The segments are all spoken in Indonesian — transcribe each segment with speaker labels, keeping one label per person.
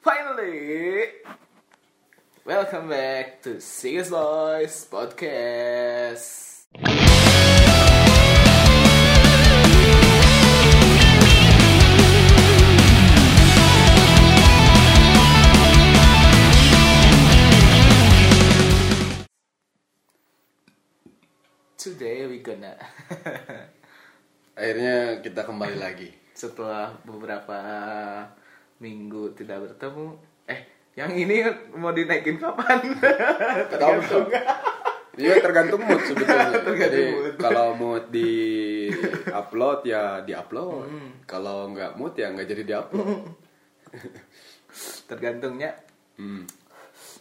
Speaker 1: Finally, welcome back to Singers Boys Podcast. Today we gonna
Speaker 2: Akhirnya kita kembali lagi.
Speaker 1: setelah beberapa minggu tidak bertemu, eh yang ini mau dinaikin kapan?
Speaker 2: Tergantung. Iya tergantung mood sebetulnya.
Speaker 1: Tergantung
Speaker 2: Jadi
Speaker 1: mood.
Speaker 2: kalau mood di upload ya di upload. Kalau nggak mood ya nggak jadi di upload.
Speaker 1: Tergantungnya
Speaker 2: Hmm.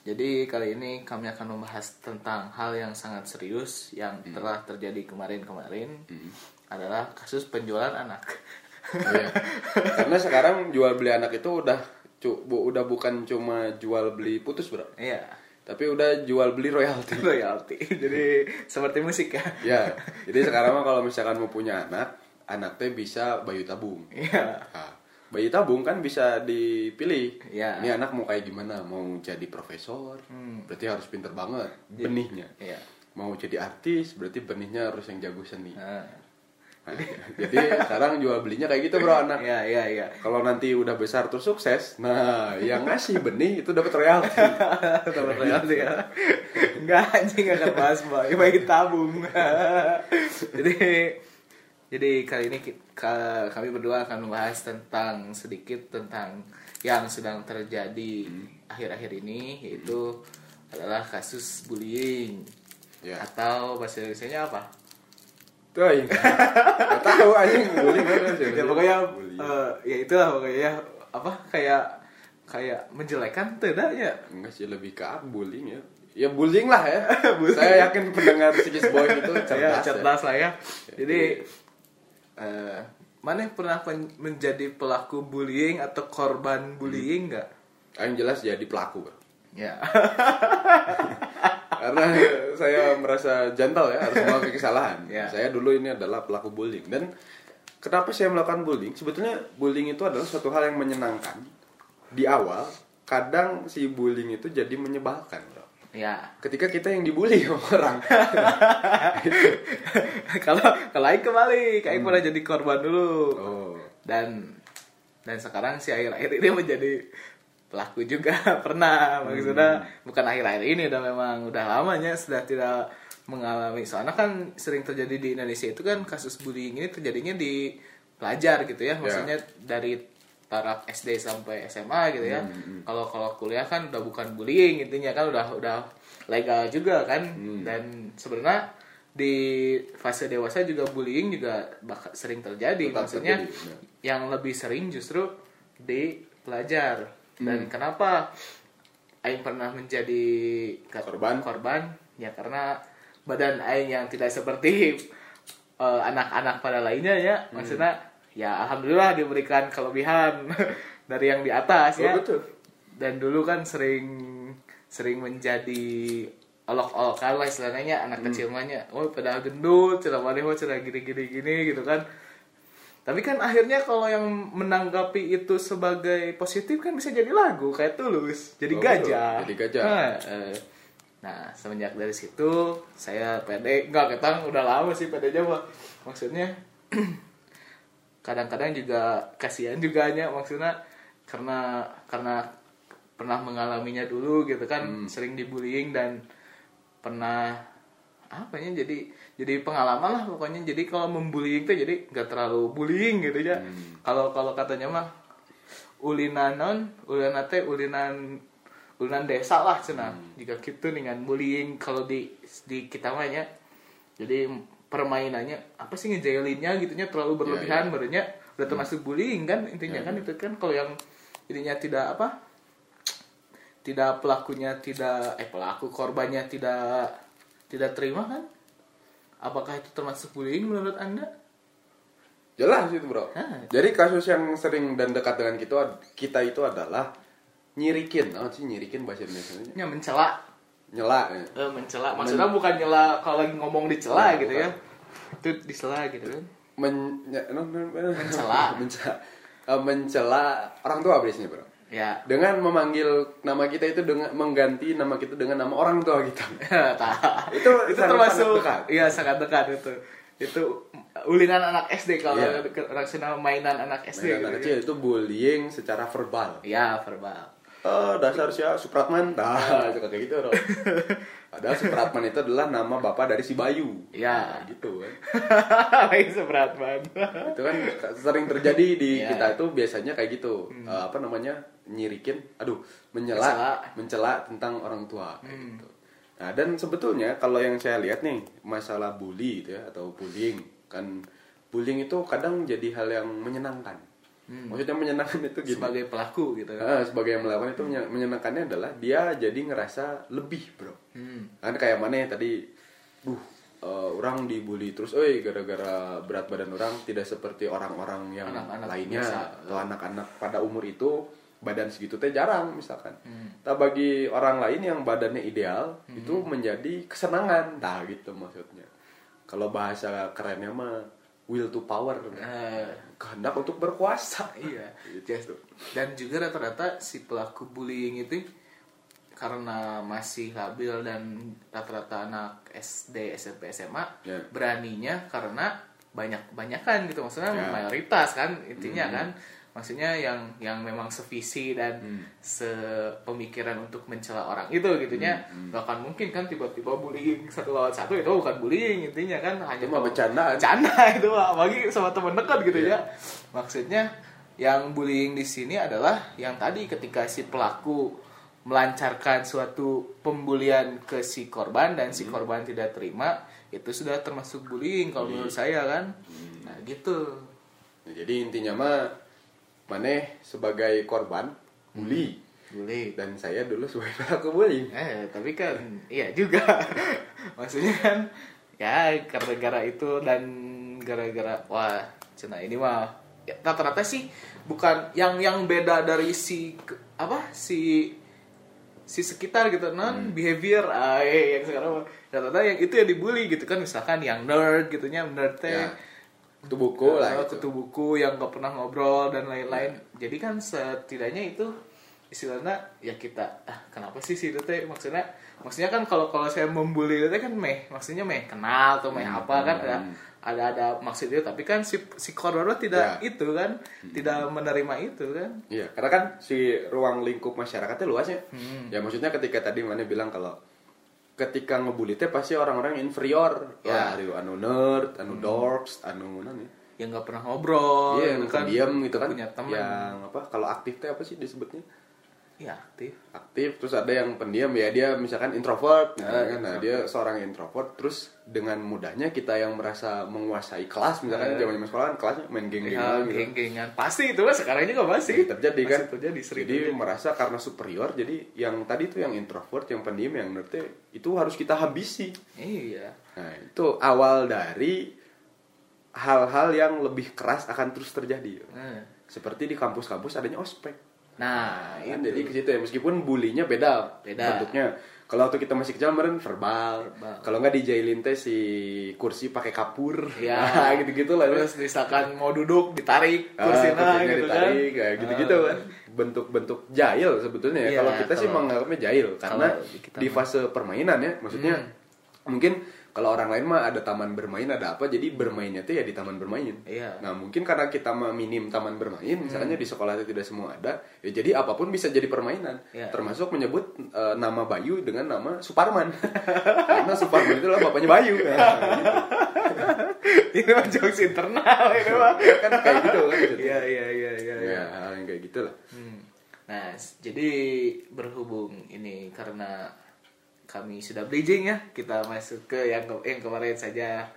Speaker 1: Jadi kali ini kami akan membahas tentang hal yang sangat serius yang telah terjadi kemarin-kemarin adalah kasus penjualan anak.
Speaker 2: Iya. Karena sekarang jual beli anak itu udah cu- bu- udah bukan cuma jual beli putus bro,
Speaker 1: Iya,
Speaker 2: tapi udah jual beli royalti.
Speaker 1: royalti. Jadi seperti musik ya.
Speaker 2: ya, jadi sekarang mah kalau misalkan mau punya anak, anaknya bisa bayu tabung.
Speaker 1: Iya.
Speaker 2: Nah, bayi tabung kan bisa dipilih.
Speaker 1: Iya.
Speaker 2: Ini anak mau kayak gimana? Mau jadi profesor?
Speaker 1: Hmm.
Speaker 2: Berarti harus pinter banget benihnya.
Speaker 1: Iya.
Speaker 2: Mau jadi artis? Berarti benihnya harus yang jago seni.
Speaker 1: Nah,
Speaker 2: jadi sekarang jual belinya kayak gitu bro anak.
Speaker 1: Iya, iya, iya.
Speaker 2: Kalau nanti udah besar terus sukses, nah yang ngasih benih itu dapat royalti.
Speaker 1: Dapat royalti ya. Enggak anjing nggak akan bahas bayi bayi tabung. jadi jadi kali ini ki- ka- kami berdua akan membahas tentang sedikit tentang yang sedang terjadi akhir-akhir ini yaitu adalah kasus bullying
Speaker 2: Ya.
Speaker 1: atau bahasa Indonesia apa?
Speaker 2: Tuh, aing. Gak tahu anjing bullying apa sih?
Speaker 1: ya pokoknya
Speaker 2: Bullying.
Speaker 1: eh, ya itulah pokoknya ya apa kayak kayak menjelekan tidak ya
Speaker 2: Enggak sih lebih ke bullying ya. Ya bullying lah ya. Saya yakin pendengar Sikis Boy itu cerdas.
Speaker 1: saya
Speaker 2: ya.
Speaker 1: cerdas lah ya. Jadi eh mana yang pernah pen- menjadi pelaku bullying atau korban bullying nggak?
Speaker 2: Yang jelas jadi pelaku. Bro.
Speaker 1: Ya.
Speaker 2: Karena saya merasa jantal ya harus mengakui kesalahan.
Speaker 1: Ya.
Speaker 2: Saya dulu ini adalah pelaku bullying dan kenapa saya melakukan bullying? Sebetulnya bullying itu adalah suatu hal yang menyenangkan di awal. Kadang si bullying itu jadi menyebalkan, bro.
Speaker 1: ya.
Speaker 2: Ketika kita yang dibully sama orang.
Speaker 1: Kalau kalau Aing kembali, Aing pernah jadi korban dulu.
Speaker 2: oh.
Speaker 1: Dan dan sekarang si akhir-akhir ini menjadi pelaku juga. Pernah maksudnya bukan akhir-akhir ini udah memang udah lamanya sudah tidak mengalami. Soalnya kan sering terjadi di Indonesia itu kan kasus bullying ini terjadinya di pelajar gitu ya. Maksudnya dari taraf SD sampai SMA gitu ya. Kalau kalau kuliah kan udah bukan bullying intinya kan udah udah legal juga kan. Dan sebenarnya di fase dewasa juga bullying juga bakal sering terjadi.
Speaker 2: Tetap
Speaker 1: maksudnya
Speaker 2: terjadi, ya.
Speaker 1: yang lebih sering justru di pelajar dan kenapa Aing pernah menjadi
Speaker 2: Korban?
Speaker 1: korban? Ya karena badan Aing yang tidak seperti eh, anak-anak pada lainnya ya. Maksudnya ya alhamdulillah diberikan kelebihan dari yang di atas
Speaker 2: Oh,
Speaker 1: ya.
Speaker 2: betul.
Speaker 1: dan dulu kan sering sering menjadi olok-olokan lah istilahnya anak kecil mahnya oh pada gendut cerah mana cerah gini gini gini gitu kan tapi kan akhirnya kalau yang menanggapi itu sebagai positif kan bisa jadi lagu kayak tulus. Jadi
Speaker 2: Oh,
Speaker 1: gajah.
Speaker 2: betul. Jadi gajah.
Speaker 1: nah, eh, nah semenjak dari situ saya pede. Nggak ketang udah lama sih pedenya mah maksudnya kadang-kadang juga kasihan juga nya maksudnya karena karena pernah mengalaminya dulu gitu kan sering dibullying dan pernah apa ya jadi jadi pengalaman lah pokoknya. Jadi kalau membullying tuh jadi nggak terlalu bullying gitu ya. Kalau kalau katanya mah ulinan non ulinan teh ulinan ulinan desa lah cina jika gitu dengan bullying kalau di di kita mah ya. Jadi permainannya apa sih ngejailinnya gitunya terlalu berlebihan barunya udah termasuk bullying kan intinya kan itu kan. Kalau yang ininya tidak apa tidak pelakunya tidak eh pelaku korbannya tidak tidak terima kan apakah itu termasuk bullying menurut anda
Speaker 2: Jelas itu bro.
Speaker 1: Hah.
Speaker 2: Jadi kasus yang sering dan dekat dengan kita kita itu adalah nyirikin. Apa sih nyirikin bahasa Indonesia?
Speaker 1: ya mencela
Speaker 2: Nyela. ya.
Speaker 1: eh, mencela maksudnya bukan nyela kalau lagi ngomong dicela
Speaker 2: Nah,
Speaker 1: gitu
Speaker 2: bukan.
Speaker 1: ya itu disela gitu kan
Speaker 2: Men, ya.
Speaker 1: Mencela.
Speaker 2: mencela. Eh, mencela orang tua biasanya bro.
Speaker 1: Ya.
Speaker 2: dengan memanggil nama kita itu dengan mengganti nama kita dengan nama orang tua kita. Itu
Speaker 1: itu
Speaker 2: sangat-
Speaker 1: termasuk
Speaker 2: sangat dekat.
Speaker 1: iya sangat dekat itu. Itu ulingan anak SD kalau
Speaker 2: Iya.
Speaker 1: rasional mainan anak SD.
Speaker 2: Anak
Speaker 1: gitu.
Speaker 2: kecil itu bullying secara verbal.
Speaker 1: Iya, verbal.
Speaker 2: Oh, dasar sih Supratman. Nah, itu kayak gitu. Padahal Supratman itu adalah nama bapak dari si Bayu.
Speaker 1: Iya.
Speaker 2: Nah, gitu kan.
Speaker 1: Banget.
Speaker 2: itu kan sering terjadi di
Speaker 1: Iya.
Speaker 2: kita itu biasanya kayak gitu Eh, apa namanya nyirikin aduh menyela
Speaker 1: Mencela.
Speaker 2: mencela tentang orang tua kayak
Speaker 1: Hmm.
Speaker 2: gitu nah dan sebetulnya kalau yang saya lihat nih masalah bully gitu ya atau bullying kan bullying itu kadang jadi hal yang menyenangkan maksudnya menyenangkan itu
Speaker 1: Hmm. Sebagai pelaku gitu.
Speaker 2: Ah, sebagai yang melakukan itu menye- menyenangkannya adalah dia jadi ngerasa lebih bro
Speaker 1: Hmm.
Speaker 2: kan kayak mana ya tadi duh eh, orang dibully terus oi gara-gara berat badan orang tidak seperti orang-orang yang
Speaker 1: Anak-anak
Speaker 2: lainnya
Speaker 1: biasa.
Speaker 2: atau anak-anak pada umur itu badan segitu teh jarang misalkan
Speaker 1: Hmm.
Speaker 2: nah bagi orang lain yang badannya ideal itu menjadi kesenangan nah gitu maksudnya kalau bahasa kerennya mah will to power
Speaker 1: Eh,
Speaker 2: kehendak untuk berkuasa
Speaker 1: iya.
Speaker 2: gitu.
Speaker 1: Dan juga rata-rata si pelaku bullying itu karena masih labil dan rata-rata anak SD, SMP, SMA
Speaker 2: Ya.
Speaker 1: beraninya karena banyak banyakan gitu maksudnya
Speaker 2: Ya.
Speaker 1: mayoritas kan intinya kan maksudnya yang yang memang sevisi dan
Speaker 2: Hmm.
Speaker 1: sepemikiran untuk mencela orang itu gitunya
Speaker 2: Hmm,
Speaker 1: nggak akan mungkin kan tiba-tiba bullying satu lawan satu itu bukan bullying intinya kan hanya kalau-
Speaker 2: bercandaan.
Speaker 1: bercanda itu bagi sama temen dekat gitu
Speaker 2: Iya.
Speaker 1: ya maksudnya yang bullying di sini adalah yang tadi ketika si pelaku melancarkan suatu pembulian ke si korban dan
Speaker 2: Hmm.
Speaker 1: si korban tidak terima itu sudah termasuk bullying kalau menurut saya kan
Speaker 2: Hmm.
Speaker 1: nah gitu
Speaker 2: Nah, jadi intinya mah maneh sebagai korban bully.
Speaker 1: Bullying
Speaker 2: dan saya dulu sebagai pelaku bullying.
Speaker 1: eh tapi kan iya juga. Maksudnya kan ya gara-gara itu dan gara-gara wah cina ini mah ya, rata-rata sih bukan yang yang beda dari si apa si si sekitar gitu non behavior. Ah eh, yang sekarang rata-rata yang itu yang dibully gitu kan misalkan yang nerd gitunya nerd teh.
Speaker 2: Ya, Itu buku lah.
Speaker 1: Oh,
Speaker 2: gitu.
Speaker 1: kutu buku yang gak pernah ngobrol dan lain-lain. Jadi kan setidaknya itu istilahnya ya kita ah kenapa sih sih itu teh maksudnya maksudnya kan kalau kalau saya membuli itu kan meh maksudnya meh kenal atau meh
Speaker 2: Hmm,
Speaker 1: apa kan ada ada ada maksud itu tapi kan si si korban tidak
Speaker 2: Ya.
Speaker 1: itu kan tidak menerima itu kan
Speaker 2: Iya, karena kan si ruang lingkup masyarakatnya luas ya.
Speaker 1: Hmm.
Speaker 2: Ya maksudnya ketika tadi mana bilang kalau ketika ngebully teh pasti orang-orang inferior.
Speaker 1: Ya.
Speaker 2: Wah, anu nerd, anu dorks, anu nih?
Speaker 1: yang nggak pernah ngobrol
Speaker 2: Iya, yang
Speaker 1: gitu kan
Speaker 2: pendiam gitu kan.
Speaker 1: punya teman
Speaker 2: Yang apa? Kalau aktif teh apa sih disebutnya?
Speaker 1: Ya aktif.
Speaker 2: Aktif terus ada yang pendiam ya dia misalkan introvert gitu
Speaker 1: Ah,
Speaker 2: kan nah dia seorang introvert terus dengan mudahnya kita yang merasa menguasai kelas misalkan
Speaker 1: Ah.
Speaker 2: zaman zaman sekolah kan kelasnya main geng
Speaker 1: ya,
Speaker 2: geng gitu.
Speaker 1: geng-gengan. Pasti itu sekarang juga masih.
Speaker 2: Terjadi
Speaker 1: Masih
Speaker 2: kan?
Speaker 1: terjadi sering
Speaker 2: jadi
Speaker 1: terjadi.
Speaker 2: merasa karena superior jadi yang tadi tuh yang introvert yang pendiam yang nerd itu harus kita habisi.
Speaker 1: Iya.
Speaker 2: Nah itu awal dari hal-hal yang lebih keras akan terus terjadi.
Speaker 1: Nah.
Speaker 2: seperti di kampus-kampus adanya ospek
Speaker 1: Nah,
Speaker 2: Kan
Speaker 1: itu.
Speaker 2: jadi ke situ ya meskipun bulinya beda,
Speaker 1: Beda.
Speaker 2: bentuknya. Kalau waktu kita masih kecil kemarin verbal.
Speaker 1: Verbal.
Speaker 2: Kalau nggak dijailin teh si kursi pakai kapur.
Speaker 1: Ya,
Speaker 2: Nah, gitu-gitu lah.
Speaker 1: Terus misalkan mau duduk ditarik
Speaker 2: Ah,
Speaker 1: kursinya
Speaker 2: kursinya
Speaker 1: gitu
Speaker 2: ditarik,
Speaker 1: kan.
Speaker 2: kayak gitu-gitu
Speaker 1: Ah.
Speaker 2: kan. Bentuk-bentuk jahil sebetulnya ya.
Speaker 1: Iya,
Speaker 2: kalau kita sih
Speaker 1: kalau-
Speaker 2: menganggapnya jahil karena
Speaker 1: kita
Speaker 2: di fase permainan ya, maksudnya
Speaker 1: Hmm.
Speaker 2: mungkin kalau orang lain mah ada taman bermain ada apa jadi bermainnya tuh ya di taman bermain.
Speaker 1: Iya.
Speaker 2: Nah mungkin karena kita mah minim taman bermain, misalnya
Speaker 1: Hmm.
Speaker 2: di sekolah itu tidak semua ada, ya jadi apa pun bisa jadi permainan.
Speaker 1: Iya.
Speaker 2: Termasuk menyebut eh, nama Bayu dengan nama Suparman. karena Suparman itu adalah bapaknya Bayu. Nah, gitu.
Speaker 1: ini mah jokes internal ini mah.
Speaker 2: kan kayak gitu kan.
Speaker 1: Iya, iya, iya, iya.
Speaker 2: Ya,
Speaker 1: iya.
Speaker 2: hal yang kayak gitu lah.
Speaker 1: Hmm. Nah, jadi berhubung ini karena kami sudah bridging ya, kita masuk ke yang ke- yang kemarin saja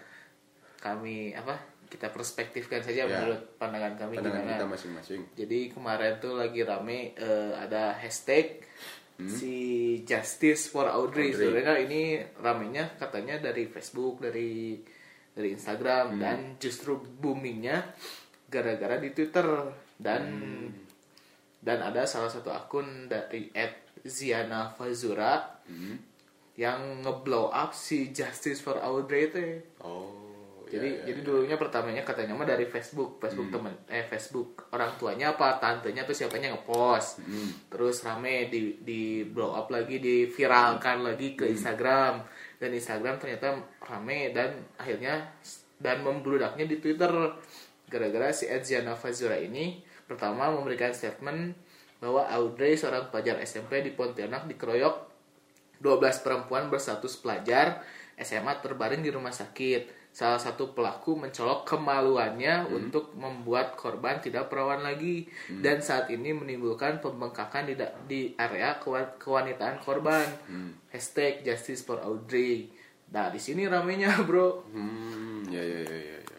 Speaker 1: kami apa? Kita perspektifkan saja
Speaker 2: Ya.
Speaker 1: menurut pandangan kami
Speaker 2: Pandangan
Speaker 1: gimana.
Speaker 2: kita masing-masing.
Speaker 1: Jadi kemarin tuh lagi rame eh, ada hashtag si Justice for Audrey.
Speaker 2: Audrey.
Speaker 1: Sebenarnya ini ramenya katanya dari Facebook, dari dari Instagram dan justru boomingnya gara-gara di Twitter dan dan ada salah satu akun dari @ziana Fazura yang ngeblow up si Justice for Audrey itu.
Speaker 2: Oh,
Speaker 1: jadi
Speaker 2: Ya, ya,
Speaker 1: jadi dulunya pertamanya katanya mah dari Facebook Facebook
Speaker 2: Hmm.
Speaker 1: temen eh Facebook orang tuanya apa tantenya tuh siapanya ngepost
Speaker 2: Hmm.
Speaker 1: terus rame di di blow up lagi diviralkan lagi
Speaker 2: Hmm.
Speaker 1: ke Instagram dan Instagram ternyata rame dan akhirnya dan membludaknya di Twitter gara-gara si Edziana Fazura ini pertama memberikan statement bahwa Audrey seorang pelajar SMP di Pontianak dikeroyok 12 perempuan berstatus pelajar SMA terbaring di rumah sakit. Salah satu pelaku mencolok kemaluannya untuk membuat korban tidak perawan lagi dan saat ini menimbulkan pembengkakan di, di area kewa- kewanitaan korban. Hashtag Justice for Audrey. Nah di sini ramenya bro.
Speaker 2: Hmm, ya ya ya ya. ya.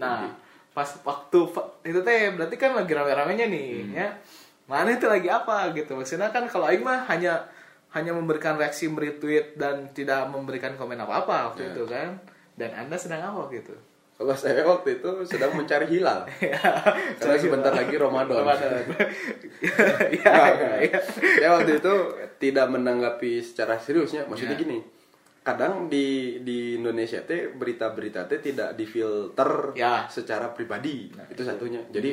Speaker 1: Nah pas waktu itu teh berarti kan lagi rame-ramenya nih ya. Mana itu lagi apa gitu maksudnya kan kalau Aing mah hanya hanya memberikan reaksi meretweet dan tidak memberikan komen apa-apa waktu
Speaker 2: Ya.
Speaker 1: itu kan dan anda sedang apa gitu
Speaker 2: Kalau saya waktu itu sedang mencari hilal. Karena sebentar lagi Ramadan.
Speaker 1: Ramadan. ya,
Speaker 2: Nggak,
Speaker 1: ya, ya.
Speaker 2: Saya waktu itu tidak menanggapi secara seriusnya. Maksudnya
Speaker 1: Ya.
Speaker 2: gini, kadang di di Indonesia teh berita-berita teh tidak difilter
Speaker 1: Ya.
Speaker 2: secara pribadi.
Speaker 1: Nah,
Speaker 2: itu
Speaker 1: itu.
Speaker 2: satunya. Jadi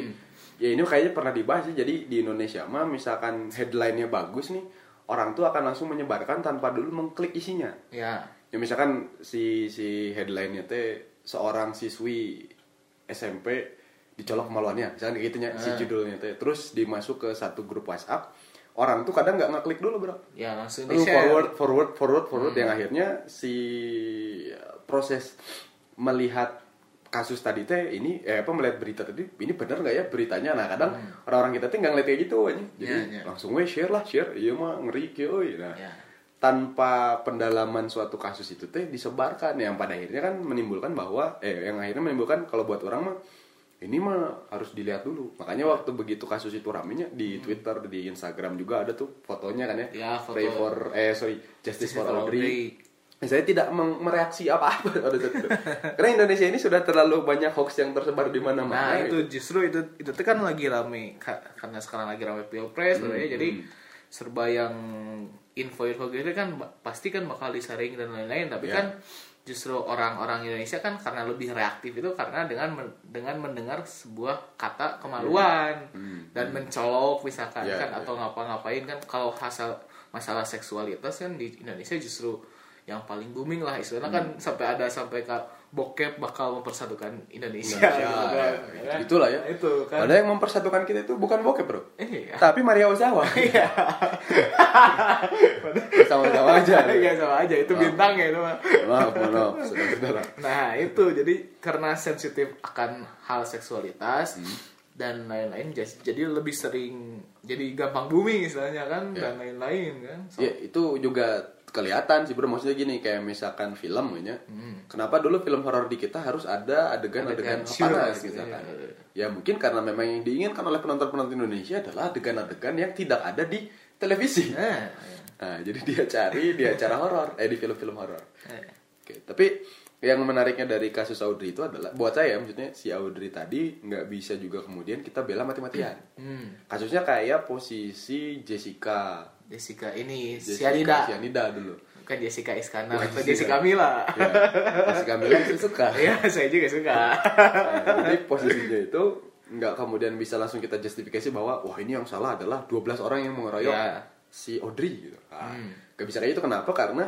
Speaker 2: ya ini kayaknya pernah dibahas sih. Jadi di Indonesia mah misalkan headline-nya bagus nih, orang tuh akan langsung menyebarkan tanpa dulu mengklik isinya.
Speaker 1: ya
Speaker 2: Ya misalkan si si headline-nya teh seorang siswi SMP dicolok kemaluannya, misalkan kayak gitunya si
Speaker 1: Ah.
Speaker 2: judulnya teh. Terus dimasuk ke satu grup WhatsApp, orang tuh kadang nggak ngeklik dulu, Bro.
Speaker 1: ya langsung
Speaker 2: Lalu forward forward forward forward yang akhirnya si proses melihat kasus tadi teh ini eh apa melihat berita tadi ini benar nggak ya beritanya? Nah kadang orang-orang kita teh nggak ngeliat kayak gitu aja jadi
Speaker 1: Ya, ya.
Speaker 2: langsung we share lah share. Iya mah ngeri kieu nah
Speaker 1: ya
Speaker 2: tanpa pendalaman suatu kasus itu teh disebarkan yang pada akhirnya kan menimbulkan bahwa eh yang akhirnya menimbulkan kalau buat orang mah ini mah harus dilihat dulu. Makanya waktu begitu kasus itu ramenya di Twitter di Instagram juga ada tuh fotonya kan ya,
Speaker 1: Ya, foto.
Speaker 2: Pray for eh sorry Justice, for,
Speaker 1: for
Speaker 2: Audrey. Saya tidak mereaksi apa-apa pada saat itu. Karena Indonesia ini sudah terlalu banyak hoax yang tersebar di mana-mana.
Speaker 1: Nah
Speaker 2: gitu.
Speaker 1: itu justru itu itu tuh kan lagi rame Ka- karena sekarang lagi rame pilpres
Speaker 2: Hmm,
Speaker 1: sebenarnya jadi serba yang info-info gitu kan pasti kan bakal disaring dan lain-lain tapi
Speaker 2: Ya.
Speaker 1: kan justru orang-orang Indonesia kan karena lebih reaktif itu karena dengan men- dengan mendengar sebuah kata kemaluan dan mencolok misalkan
Speaker 2: Ya,
Speaker 1: kan
Speaker 2: ya.
Speaker 1: atau ngapa-ngapain kan kalau hasil masalah seksualitas kan di Indonesia justru yang paling booming lah istilahnya kan sampai ada sampai ke bokep bakal mempersatukan Indonesia,
Speaker 2: Indonesia,
Speaker 1: gitu kan.
Speaker 2: ya,
Speaker 1: Ya kan?
Speaker 2: Itulah ya.
Speaker 1: itu kan
Speaker 2: Padahal yang mempersatukan kita itu bukan bokep, Bro.
Speaker 1: iya
Speaker 2: Tapi Maria Ozawa.
Speaker 1: Iya.
Speaker 2: Sama-sama aja.
Speaker 1: Iya sama aja itu bintang ya itu mah.
Speaker 2: Maaf, maaf.
Speaker 1: Nah itu jadi karena sensitif akan hal seksualitas
Speaker 2: Hmm.
Speaker 1: dan lain-lain jadi lebih sering jadi gampang booming istilahnya kan
Speaker 2: Ya.
Speaker 1: dan lain-lain kan. So,
Speaker 2: Ya, itu juga kelihatan sih bro. Maksudnya gini kayak misalkan film ya kenapa dulu film horor di kita harus ada adegan-adegan
Speaker 1: Hmm. Adegan
Speaker 2: panas
Speaker 1: sure,
Speaker 2: misalkan
Speaker 1: iya.
Speaker 2: ya mungkin karena memang yang diinginkan oleh penonton-penonton Indonesia adalah adegan-adegan yang tidak ada di televisi.
Speaker 1: Nah,
Speaker 2: nah jadi dia cari di acara horor eh di film-film horor.
Speaker 1: Eh,
Speaker 2: Oke, tapi yang menariknya dari kasus Audrey itu adalah buat saya maksudnya si Audrey tadi nggak bisa juga kemudian kita bela mati-matian.
Speaker 1: hmm,
Speaker 2: Kasusnya kayak posisi Jessica,
Speaker 1: Jessica ini
Speaker 2: Jessica
Speaker 1: Sianida
Speaker 2: Sianida dulu.
Speaker 1: bukan Jessica Iskandar atau
Speaker 2: Jessica.
Speaker 1: Jessica Mila.
Speaker 2: Ya, Jessica Mila saya suka.
Speaker 1: Iya, saya juga suka.
Speaker 2: Nah, jadi posisinya itu nggak kemudian bisa langsung kita justifikasi bahwa wah ini yang salah adalah 12 orang yang mengeroyok
Speaker 1: Ya.
Speaker 2: si Audrey gitu. Nah,
Speaker 1: Hmm.
Speaker 2: Gak bisa kayak itu kenapa? Karena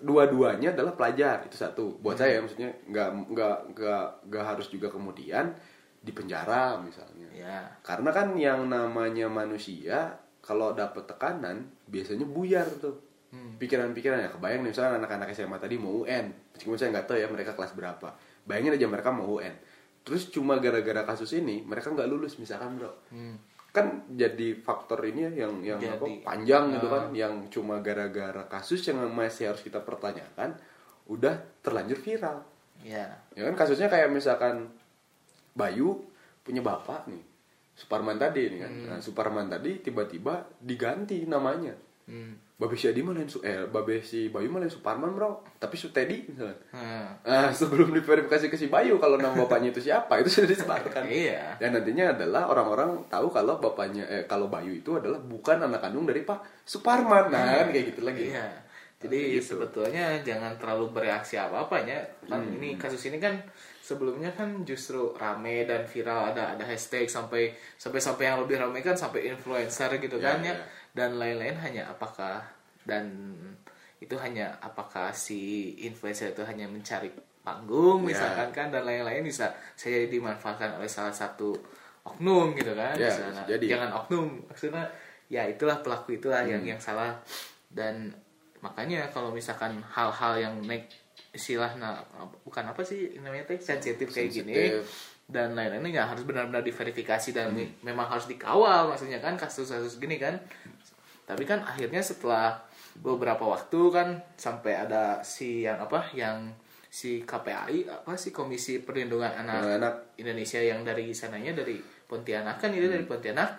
Speaker 2: dua-duanya adalah pelajar itu satu. Buat saya maksudnya nggak nggak nggak nggak harus juga kemudian di penjara misalnya.
Speaker 1: Ya.
Speaker 2: Karena kan yang namanya manusia kalau dapat tekanan biasanya buyar tuh.
Speaker 1: Hmm.
Speaker 2: Pikiran-pikiran ya kebayang nih misalnya anak-anak SMA tadi mau UN. Meskipun saya nggak tahu ya mereka kelas berapa. Bayangin aja mereka mau UN. Terus cuma gara-gara kasus ini mereka nggak lulus misalkan bro.
Speaker 1: Hmm.
Speaker 2: Kan jadi faktor ini ya yang yang apa,
Speaker 1: Jadi.
Speaker 2: panjang gitu
Speaker 1: Ah.
Speaker 2: kan. Yang cuma gara-gara kasus yang masih harus kita pertanyakan. Udah terlanjur viral.
Speaker 1: Ya.
Speaker 2: Ya kan kasusnya kayak misalkan Bayu punya bapak nih. Suparman tadi nih kan. Nah, Suparman tadi tiba-tiba diganti namanya.
Speaker 1: Hmm.
Speaker 2: Babe si Adi mah lain su eh Babe si Bayu mah lain Suparman, Bro. Tapi Sutedi misalnya.
Speaker 1: Nah,
Speaker 2: Nah, sebelum diverifikasi ke si Bayu kalau nama bapaknya itu siapa, itu sudah disebarkan.
Speaker 1: Iya.
Speaker 2: Dan nantinya adalah orang-orang tahu kalau bapaknya eh kalau Bayu itu adalah bukan anak kandung dari Pak Suparman. Nah, kan kayak gitu lagi.
Speaker 1: Iya. jadi
Speaker 2: gitu.
Speaker 1: sebetulnya jangan terlalu bereaksi apa apanya kan
Speaker 2: Hmm.
Speaker 1: ini kasus ini kan sebelumnya kan justru rame dan viral ada ada hashtag sampai sampai sampai yang lebih rame kan sampai influencer gitu
Speaker 2: Ya,
Speaker 1: kan ya
Speaker 2: ya.
Speaker 1: dan lain-lain hanya apakah dan itu hanya apakah si influencer itu hanya mencari panggung
Speaker 2: Ya.
Speaker 1: misalkan kan dan lain-lain bisa saya dimanfaatkan oleh salah satu oknum gitu kan
Speaker 2: Ya,
Speaker 1: Misalnya,
Speaker 2: jadi.
Speaker 1: jangan oknum maksudnya ya itulah pelaku itulah yang
Speaker 2: Hmm.
Speaker 1: yang salah dan makanya kalau misalkan hal-hal yang naik istilah nah bukan apa sih namanya teh sensitif kayak gini. Dan lain-lain ya harus benar-benar diverifikasi dan
Speaker 2: Hmm.
Speaker 1: me- memang harus dikawal maksudnya kan kasus-kasus gini kan. Tapi kan akhirnya setelah beberapa waktu kan sampai ada si yang apa yang si KPAI apa sih Komisi Perlindungan Anak
Speaker 2: Anak.
Speaker 1: Indonesia yang dari sananya dari Pontianak kan itu dari Pontianak.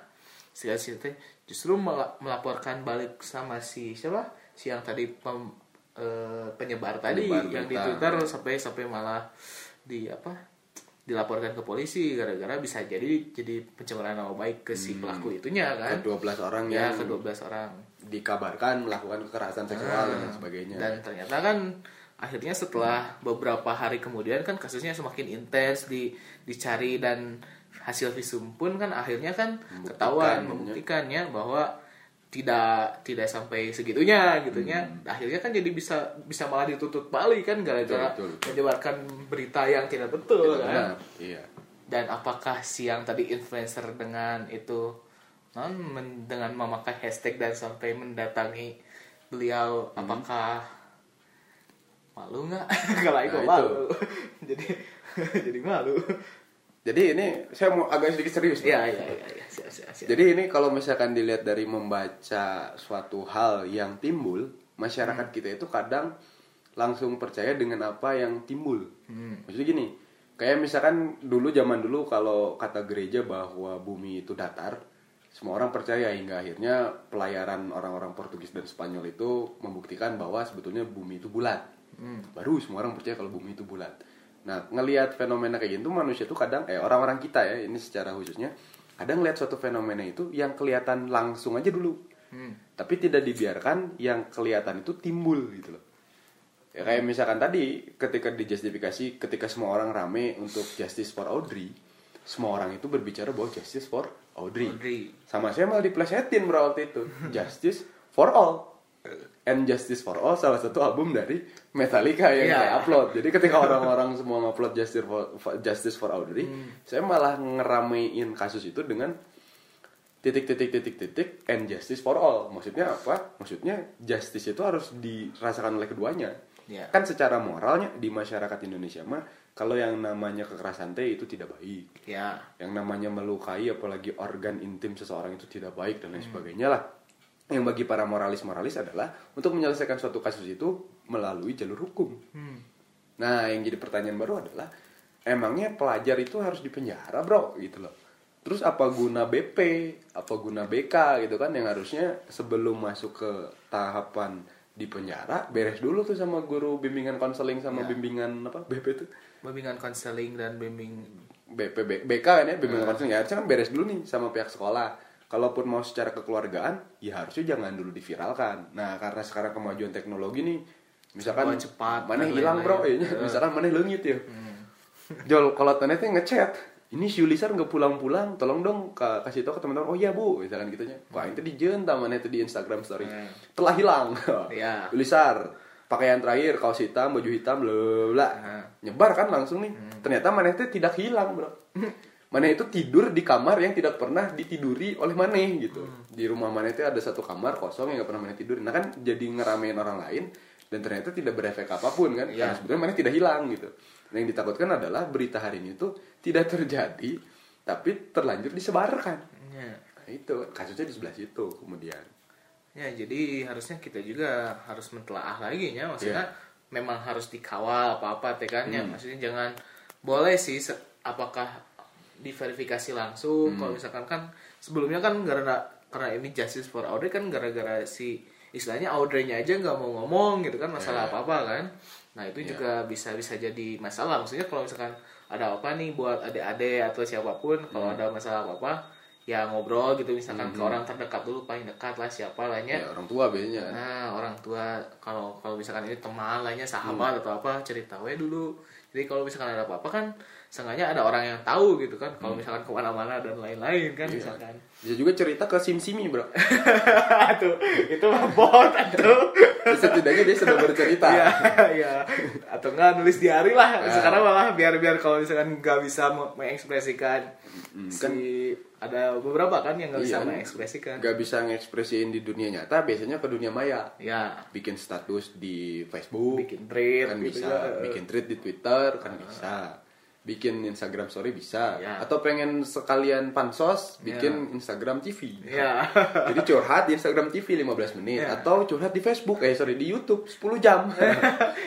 Speaker 1: Si teh justru mela- melaporkan balik sama si siapa? Si yang tadi pem- eh, penyebar tadi
Speaker 2: Penyebar
Speaker 1: yang di. Twitter sampai sampai malah di apa dilaporkan ke polisi gara-gara bisa jadi jadi pencemaran nama baik ke si pelaku itunya kan
Speaker 2: ke 12 orang
Speaker 1: ya ke 12 orang
Speaker 2: dikabarkan melakukan kekerasan seksual dan sebagainya.
Speaker 1: dan ternyata kan akhirnya setelah beberapa hari kemudian kan kasusnya semakin intens di dicari dan hasil visum pun kan akhirnya kan
Speaker 2: Membuktikan,
Speaker 1: ketahuan
Speaker 2: ya.
Speaker 1: membuktikannya bahwa tidak tidak sampai segitunya gitunya
Speaker 2: Hmm.
Speaker 1: akhirnya kan jadi bisa bisa malah dituntut balik kan gara-gara menyebarkan berita yang tidak betul
Speaker 2: Tidak
Speaker 1: kan
Speaker 2: benar. Iya.
Speaker 1: dan apakah si yang tadi influencer dengan itu non men- dengan memakai hashtag dan sampai mendatangi beliau
Speaker 2: Hmm.
Speaker 1: apakah malu nggak kalau
Speaker 2: Nah, itu.
Speaker 1: malu jadi jadi malu
Speaker 2: Jadi ini saya mau agak sedikit serius. Pak.
Speaker 1: ya ya ya ya siap siap siap
Speaker 2: Jadi ini kalau misalkan dilihat dari membaca suatu hal yang timbul,
Speaker 1: Hmm.
Speaker 2: masyarakat kita itu kadang langsung percaya dengan apa yang timbul.
Speaker 1: Hmm.
Speaker 2: Maksudnya gini, kayak misalkan dulu zaman dulu kalau kata gereja bahwa bumi itu datar, semua orang percaya hingga akhirnya pelayaran orang-orang Portugis dan Spanyol itu membuktikan bahwa sebetulnya bumi itu bulat.
Speaker 1: Hmm.
Speaker 2: Baru semua orang percaya kalau bumi itu bulat. Nah, ngelihat fenomena kayak gitu manusia tuh kadang eh orang-orang kita ya, ini secara khususnya kadang ngelihat suatu fenomena itu yang kelihatan langsung aja dulu.
Speaker 1: Hmm.
Speaker 2: Tapi tidak dibiarkan yang kelihatan itu timbul gitu loh. Ya kayak misalkan tadi ketika dijustifikasi ketika semua orang rame untuk justice for Audrey, semua orang itu berbicara bahwa justice for Audrey.
Speaker 1: Audrey.
Speaker 2: Sama saya malah diplesetin bro waktu itu. Justice for all. And Justice for All salah satu album dari Metallica yang
Speaker 1: Iya.
Speaker 2: saya upload. Jadi ketika orang-orang semua ngupload Justice for, Justice for Audrey, saya malah ngeramein kasus itu dengan titik titik titik titik and justice for all. Maksudnya apa? Maksudnya justice itu harus dirasakan oleh keduanya.
Speaker 1: Ya.
Speaker 2: Kan secara moralnya di masyarakat Indonesia mah kalau yang namanya kekerasan teh itu tidak baik
Speaker 1: ya
Speaker 2: yang namanya melukai apalagi organ intim seseorang itu tidak baik dan lain sebagainya lah yang bagi para moralis-moralis adalah untuk menyelesaikan suatu kasus itu melalui jalur hukum.
Speaker 1: Hmm.
Speaker 2: nah yang jadi pertanyaan baru adalah emangnya pelajar itu harus dipenjara bro? Gitu loh. Terus apa guna BP apa guna BK gitu kan yang harusnya sebelum masuk ke tahapan di penjara beres dulu tuh sama guru bimbingan konseling sama
Speaker 1: Ya.
Speaker 2: bimbingan apa BP tuh?
Speaker 1: Bimbingan konseling dan bimbing
Speaker 2: BP BK kan ya bimbingan konseling. Ya harusnya kan beres dulu nih sama pihak sekolah kalaupun mau secara kekeluargaan ya harusnya jangan dulu diviralkan. Nah karena sekarang kemajuan teknologi nih misalkan
Speaker 1: cepat
Speaker 2: mana hilang bro.
Speaker 1: Lain-lain.
Speaker 2: ya misalkan mana leungit ya. Jol kalau ternyata ngechat ini si Yulisar nggak pulang-pulang? Tolong dong ka- kasih tahu ke teman-teman. Oh iya bu misalkan gitunya wah itu di jenta mana itu di Instagram story.
Speaker 1: Hmm.
Speaker 2: telah hilang.
Speaker 1: Ya.
Speaker 2: Yulisar pakaian terakhir kaos hitam baju hitam bla bla
Speaker 1: Hmm.
Speaker 2: nyebar kan langsung nih. Ternyata mana itu tidak hilang bro mana itu tidur di kamar yang tidak pernah ditiduri oleh Maneh gitu. Di rumah Maneh itu ada satu kamar kosong yang nggak pernah Maneh tidur nah kan jadi ngeramein orang lain dan ternyata tidak berefek apa pun kan?
Speaker 1: Iya.
Speaker 2: karena sebetulnya Maneh tidak hilang gitu. Nah, yang ditakutkan adalah berita hari ini tuh tidak terjadi tapi terlanjur disebarkan.
Speaker 1: Ya
Speaker 2: nah, itu. Kasusnya di sebelah situ kemudian.
Speaker 1: Ya, jadi harusnya kita juga harus mentelaah lagi ya, maksudnya
Speaker 2: Iya.
Speaker 1: memang harus dikawal apa-apa teh kan? Ya.
Speaker 2: Hmm.
Speaker 1: Maksudnya jangan boleh sih apakah diverifikasi langsung
Speaker 2: Hmm.
Speaker 1: kalau misalkan kan sebelumnya kan karena karena ini justice for Audrey kan gara-gara si istilahnya Audrey-nya aja nggak mau ngomong gitu kan masalah
Speaker 2: Iya.
Speaker 1: apa-apa kan. Nah, itu
Speaker 2: Iya.
Speaker 1: juga bisa bisa jadi masalah. Maksudnya kalau misalkan ada apa nih buat adik-adik atau siapa pun kalau
Speaker 2: Hmm.
Speaker 1: ada masalah apa-apa ya ngobrol gitu misalkan ke orang terdekat dulu paling dekat lah siapa lahnya
Speaker 2: ya orang tua biasanya
Speaker 1: Nah, orang tua kalau kalau misalkan ini teman lainnya sahabat atau apa cerita we dulu. Jadi kalau misalkan ada apa-apa kan sengaja ada orang yang tahu gitu kan. Kalau misalkan ke mana-mana dan lain-lain kan misalkan.
Speaker 2: bisa juga cerita ke sim simi bro
Speaker 1: itu mah bot.
Speaker 2: Terus setidaknya dia sudah bercerita
Speaker 1: Iya, iya. Atau enggak nulis diary lah. Sekarang malah biar biar kalau misalkan nggak bisa me- mengekspresikan si ada beberapa kan yang nggak bisa
Speaker 2: Iya.
Speaker 1: mengekspresikan.
Speaker 2: nggak bisa ngekspresiin di dunia nyata biasanya ke dunia maya
Speaker 1: Ya,
Speaker 2: bikin status di Facebook
Speaker 1: bikin thread
Speaker 2: kan
Speaker 1: gitu
Speaker 2: bisa
Speaker 1: ya.
Speaker 2: bikin tweet di Twitter kan bisa bikin Instagram story bisa
Speaker 1: Ya.
Speaker 2: atau pengen sekalian pansos bikin Instagram TV
Speaker 1: Ya.
Speaker 2: jadi curhat di Instagram TV 15 menit
Speaker 1: Ya.
Speaker 2: atau curhat di Facebook eh sorry di YouTube 10 jam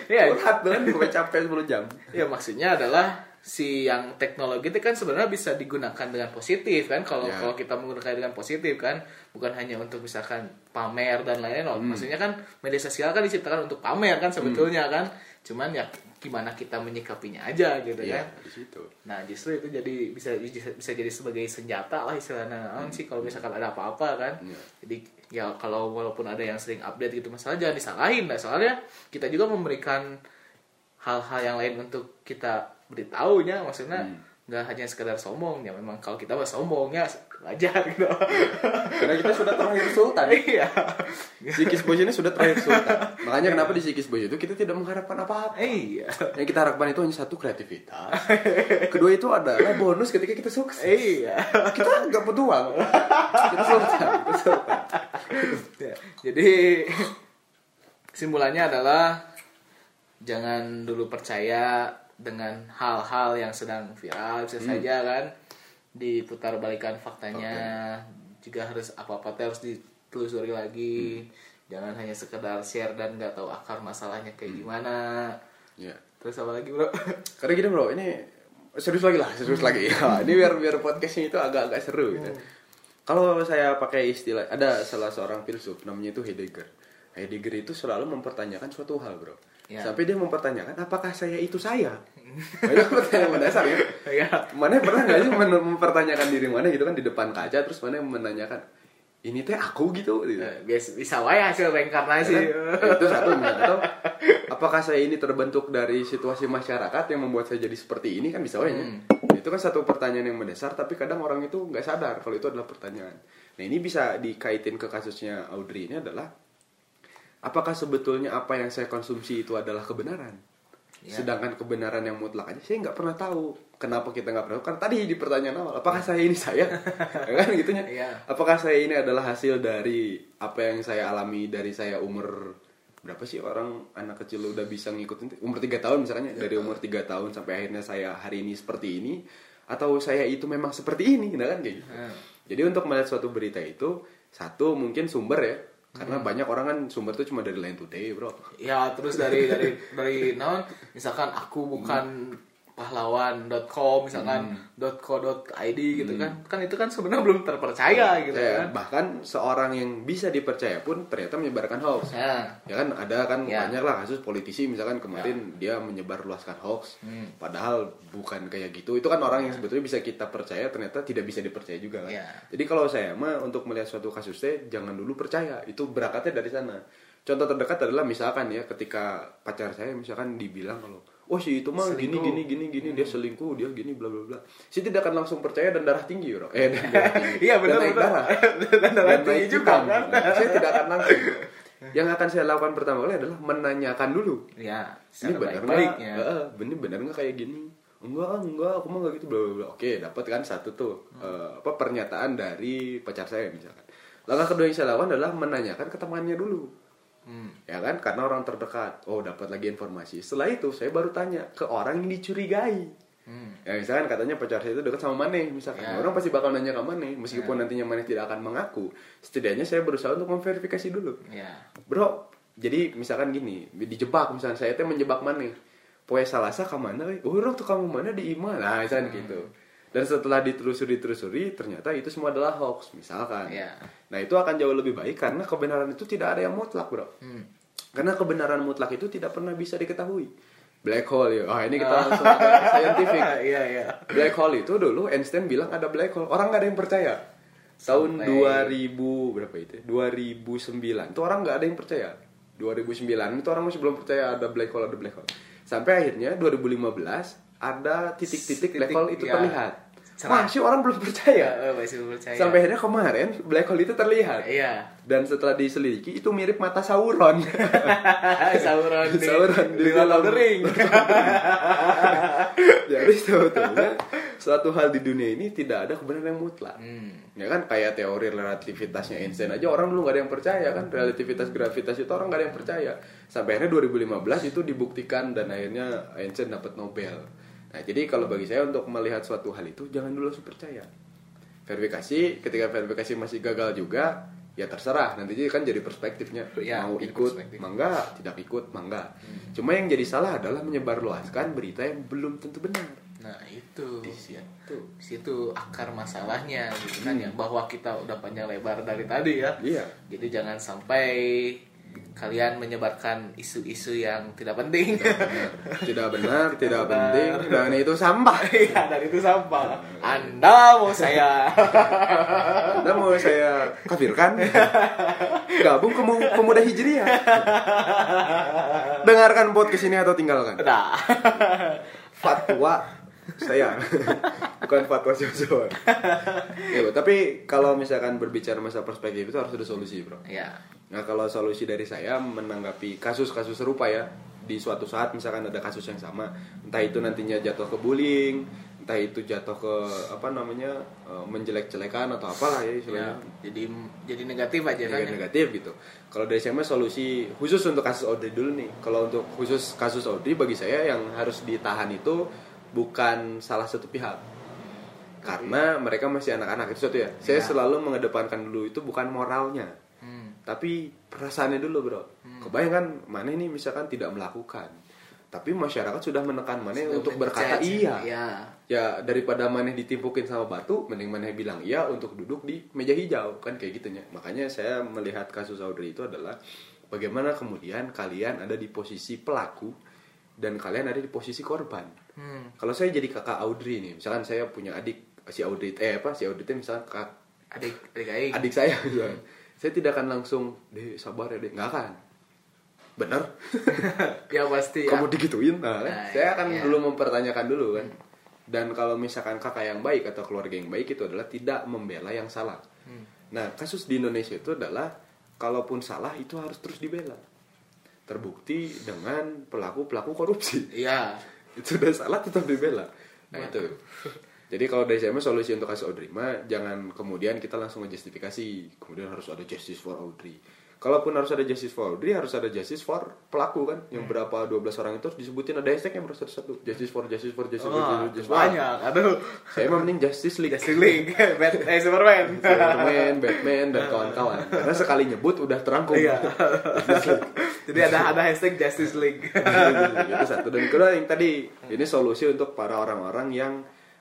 Speaker 1: Iya.
Speaker 2: curhat banget gue capek 10 jam
Speaker 1: Ya maksudnya adalah si yang teknologi itu kan sebenarnya bisa digunakan dengan positif kan kalau
Speaker 2: Ya.
Speaker 1: kalau kita menggunakan dengan positif kan bukan hanya untuk misalkan pamer dan lain-lain.
Speaker 2: Hmm.
Speaker 1: maksudnya kan media sosial kan diciptakan untuk pamer kan sebetulnya kan cuman ya gimana kita menyikapinya aja gitu
Speaker 2: ya
Speaker 1: kan.
Speaker 2: di situ.
Speaker 1: Nah justru itu jadi bisa bisa, jadi sebagai senjata lah istilahnya. Naon sih kalau misalkan ada apa-apa kan.
Speaker 2: Iya.
Speaker 1: jadi ya kalau walaupun ada yang sering update gitu masalah jangan disalahin lah. Soalnya kita juga memberikan hal-hal yang lain untuk kita beritahunya. Maksudnya nggak hanya sekedar sombong. Ya memang kalau kita mah sombongnya wajar gitu.
Speaker 2: Karena kita sudah terakhir sultan.
Speaker 1: Iya.
Speaker 2: Sikis Boys ini sudah terakhir sultan. Makanya kenapa di Sikis Boys itu kita tidak mengharapkan apa-apa.
Speaker 1: Iya.
Speaker 2: Yang kita harapkan itu hanya satu kreativitas. Kedua itu adalah bonus ketika kita sukses.
Speaker 1: Iya.
Speaker 2: Kita nggak butuh uang. Kita sultan kita sultan.
Speaker 1: Ya, jadi kesimpulannya adalah jangan dulu percaya dengan hal-hal yang sedang viral bisa saja kan diputar balikan faktanya. Juga harus apa-apa teh harus ditelusuri lagi. Jangan hanya sekedar share dan nggak tahu akar masalahnya kayak gimana.
Speaker 2: Ya.
Speaker 1: Terus apa lagi bro?
Speaker 2: Karena gini bro ini serius lagi lah serius lagi. Ya, ini biar biar podcastnya itu agak-agak seru gitu. Kalau saya pakai istilah ada salah seorang filsuf namanya itu Heidegger. Heidegger itu selalu mempertanyakan suatu hal bro.
Speaker 1: Ya.
Speaker 2: sampai dia mempertanyakan apakah saya itu saya Nah, itu pertanyaan mendasar ya.
Speaker 1: Ya
Speaker 2: mana pernah nggak sih mempertanyakan diri mana gitu kan di depan kaca terus mana menanyakan ini teh aku gitu, gitu.
Speaker 1: Eh, biasa bisa wae hasil reinkarnasi.
Speaker 2: Ya kan? itu satu atau apakah saya ini terbentuk dari situasi masyarakat yang membuat saya jadi seperti ini? Kan bisa wae ya. itu kan satu pertanyaan yang mendasar tapi kadang orang itu nggak sadar kalau itu adalah pertanyaan. Nah ini bisa dikaitin ke kasusnya Audrey ini adalah apakah sebetulnya apa yang saya konsumsi itu adalah kebenaran
Speaker 1: Ya.
Speaker 2: sedangkan kebenaran yang mutlak aja saya nggak pernah tahu kenapa kita nggak pernah tahu. Karena tadi di pertanyaan awal apakah saya ini saya? Ya kan? Gitunya
Speaker 1: Iya.
Speaker 2: apakah saya ini adalah hasil dari apa yang saya alami dari saya umur berapa sih orang anak kecil udah bisa ngikutin? Umur tiga tahun misalnya dari umur tiga tahun sampai akhirnya saya hari ini seperti ini atau saya itu memang seperti ini nah kan? Kayak gitu.
Speaker 1: Hmm.
Speaker 2: jadi untuk melihat suatu berita itu satu mungkin sumber ya karena banyak orang kan sumber itu cuma dari Line Today bro.
Speaker 1: Ya terus dari dari dari non misalkan aku bukan pahlawan.com misalkan .co.id gitu kan. Kan itu kan sebenarnya belum terpercaya gitu
Speaker 2: Ya,
Speaker 1: kan.
Speaker 2: Bahkan seorang yang bisa dipercaya pun ternyata menyebarkan hoax.
Speaker 1: Ya.
Speaker 2: Ya kan ada kan
Speaker 1: Ya.
Speaker 2: banyak lah kasus politisi misalkan kemarin dia menyebar luaskan hoax.
Speaker 1: Hmm.
Speaker 2: padahal bukan kayak gitu. Itu kan orang yang sebetulnya bisa kita percaya ternyata tidak bisa dipercaya juga kan.
Speaker 1: Ya.
Speaker 2: jadi kalau saya mah untuk melihat suatu kasusnya jangan dulu percaya. Itu berangkatnya dari sana. Contoh terdekat adalah misalkan ya ketika pacar saya misalkan dibilang kalau oh si itu mah gini
Speaker 1: Selingkuh.
Speaker 2: gini gini gini dia selingkuh dia gini bla bla bla. Saya tidak akan langsung percaya dan darah tinggi bro. Eh dan darah tinggi.
Speaker 1: Iya,
Speaker 2: Dan
Speaker 1: benar,
Speaker 2: naik
Speaker 1: benar.
Speaker 2: darah.
Speaker 1: Dan darah
Speaker 2: Dan
Speaker 1: tinggi juga, kan?
Speaker 2: saya tidak akan langsung. Yang akan saya lakukan pertama kali adalah menanyakan dulu.
Speaker 1: Ya
Speaker 2: ini benar nggak?
Speaker 1: baik-baiknya
Speaker 2: Heeh, ini benar nggak kayak gini? Enggak enggak aku mah nggak gitu bla bla bla. Oke dapat kan satu tuh eh, apa pernyataan dari pacar saya misalkan. Langkah kedua yang saya lakukan adalah menanyakan ke temannya dulu
Speaker 1: Hmm.
Speaker 2: ya kan? Karena orang terdekat. Oh dapat lagi informasi. Setelah itu saya baru tanya ke orang yang dicurigai.
Speaker 1: Hmm.
Speaker 2: ya misalkan katanya pacar saya itu dekat sama Maneh misalkan.
Speaker 1: Ya.
Speaker 2: orang pasti bakal nanya ke Maneh. Meskipun nantinya Maneh tidak akan mengaku setidaknya saya berusaha untuk memverifikasi dulu.
Speaker 1: Ya.
Speaker 2: Bro jadi misalkan gini dijebak misalkan. Saya teh menjebak mana poe salasa ke mana oh orang tuh kamu mana di iman nah misalkan
Speaker 1: Hmm.
Speaker 2: gitu dan setelah ditelusuri telusuri ternyata itu semua adalah hoax misalkan
Speaker 1: Ya.
Speaker 2: nah itu akan jauh lebih baik karena kebenaran itu tidak ada yang mutlak bro
Speaker 1: Hmm.
Speaker 2: karena kebenaran mutlak itu tidak pernah bisa diketahui black hole ya ah ini
Speaker 1: Ah.
Speaker 2: kita langsung ke scientific
Speaker 1: iya iya
Speaker 2: black hole itu dulu Einstein bilang ada black hole orang nggak ada yang percaya tahun
Speaker 1: Sampai-
Speaker 2: 2000 berapa itu? ya? 2009. Itu orang nggak ada yang percaya. 2009 itu orang masih belum percaya ada black hole ada black hole. Sampai akhirnya 2015 ada titik-titik hole itu
Speaker 1: ya.
Speaker 2: terlihat.
Speaker 1: Cerah.
Speaker 2: Masih orang belum percaya.
Speaker 1: Ya, masih belum percaya.
Speaker 2: Sampai akhirnya kemarin black hole itu terlihat.
Speaker 1: Iya.
Speaker 2: Dan setelah diselidiki itu mirip mata Sauron.
Speaker 1: Sauron di,
Speaker 2: Sauron
Speaker 1: di,
Speaker 2: di dalam-
Speaker 1: Ring.
Speaker 2: Jadi sebetulnya suatu hal di dunia ini tidak ada kebenaran yang mutlak.
Speaker 1: Hmm.
Speaker 2: Ya kan kayak teori relativitasnya Einstein aja orang dulu nggak ada yang percaya kan relativitas gravitas itu orang nggak ada yang percaya. Sampai akhirnya 2015 itu dibuktikan dan akhirnya Einstein dapat Nobel. Nah jadi kalau bagi saya untuk melihat suatu hal itu jangan dulu langsung percaya. Verifikasi ketika verifikasi masih gagal juga ya terserah nanti jadi kan jadi perspektifnya
Speaker 1: Ya,
Speaker 2: mau ikut
Speaker 1: perspektif.
Speaker 2: mangga tidak ikut mangga. Cuma yang jadi salah adalah menyebarluaskan berita yang belum tentu benar.
Speaker 1: Nah itu
Speaker 2: Di situ.
Speaker 1: di situ akar masalahnya gitu kan ya bahwa kita udah panjang lebar dari tadi ya.
Speaker 2: Iya.
Speaker 1: Jadi jangan sampai kalian menyebarkan isu-isu yang tidak penting.
Speaker 2: Tidak benar, tidak
Speaker 1: benar.
Speaker 2: penting dan itu sampah.
Speaker 1: Iya, dan itu sampah. Anda mau saya
Speaker 2: Anda mau saya kafirkan? Gabung ke Mu- pemuda hijriah. Dengarkan podcast ini atau tinggalkan.
Speaker 1: Nah,
Speaker 2: Fatwa saya bukan fatwa Joshua. Ya, bro, tapi kalau misalkan berbicara masa perspektif itu harus ada solusi, Bro.
Speaker 1: ya.
Speaker 2: Nah, kalau solusi dari saya menanggapi kasus-kasus serupa ya, di suatu saat misalkan ada kasus yang sama, entah itu nantinya jatuh ke bullying, entah itu jatuh ke apa namanya eh, menjelek-jelekan atau apalah ya
Speaker 1: ya. Jadi jadi negatif aja kan.
Speaker 2: Negatif, negatif gitu. Kalau dari saya solusi khusus untuk kasus Audrey dulu nih. Kalau untuk khusus kasus Audrey bagi saya yang harus ditahan itu bukan salah satu pihak. Karena mereka masih anak-anak itu satu ya. Saya
Speaker 1: Ya.
Speaker 2: selalu mengedepankan dulu itu bukan moralnya
Speaker 1: Hmm.
Speaker 2: tapi perasaannya dulu bro kebayang kan mana ini misalkan tidak melakukan tapi masyarakat sudah menekan mana
Speaker 1: Sudah
Speaker 2: untuk berkata iya
Speaker 1: Iya.
Speaker 2: ya daripada mana ditimpukin sama batu mending mana bilang iya untuk duduk di meja hijau kan kayak gitunya makanya saya melihat kasus Audrey itu adalah bagaimana kemudian kalian ada di posisi pelaku dan kalian ada di posisi korban
Speaker 1: Hmm.
Speaker 2: kalau saya jadi kakak Audrey nih misalkan saya punya adik si Audrey eh apa si Audrey itu misalkan kak
Speaker 1: Adik adik aing.
Speaker 2: adik saya misalnya. saya tidak akan langsung deh sabar ya deh nggak akan bener
Speaker 1: ya pasti ya.
Speaker 2: kamu digituin nah, kan?
Speaker 1: Nah,
Speaker 2: saya akan
Speaker 1: iya.
Speaker 2: dulu mempertanyakan dulu kan dan kalau misalkan kakak yang baik atau keluarga yang baik itu adalah tidak membela yang salah
Speaker 1: Hmm.
Speaker 2: nah kasus di Indonesia itu adalah kalaupun salah itu harus terus dibela terbukti dengan pelaku pelaku korupsi
Speaker 1: Iya.
Speaker 2: Itu udah salah tetap dibela. Nah itu. Jadi kalau dari saya solusi untuk kasus Audrey mah jangan kemudian kita langsung ngejustifikasi kemudian harus ada justice for Audrey. Kalaupun harus ada justice for Audrey harus ada justice for pelaku kan? Yang berapa 12 orang itu harus disebutin ada hashtagnya bro satu-satu. Justice for justice for justice for
Speaker 1: Wah,
Speaker 2: justice for.
Speaker 1: banyak. Aduh.
Speaker 2: saya mah mending justice league.
Speaker 1: Justice League, Bat eh, Superman.
Speaker 2: Superman, Batman dan kawan-kawan. Karena sekali nyebut udah terangkum.
Speaker 1: Iya.
Speaker 2: Justice League.
Speaker 1: Jadi ada ada hashtag Justice League.
Speaker 2: itu satu dan kedua yang tadi ini solusi untuk para orang-orang yang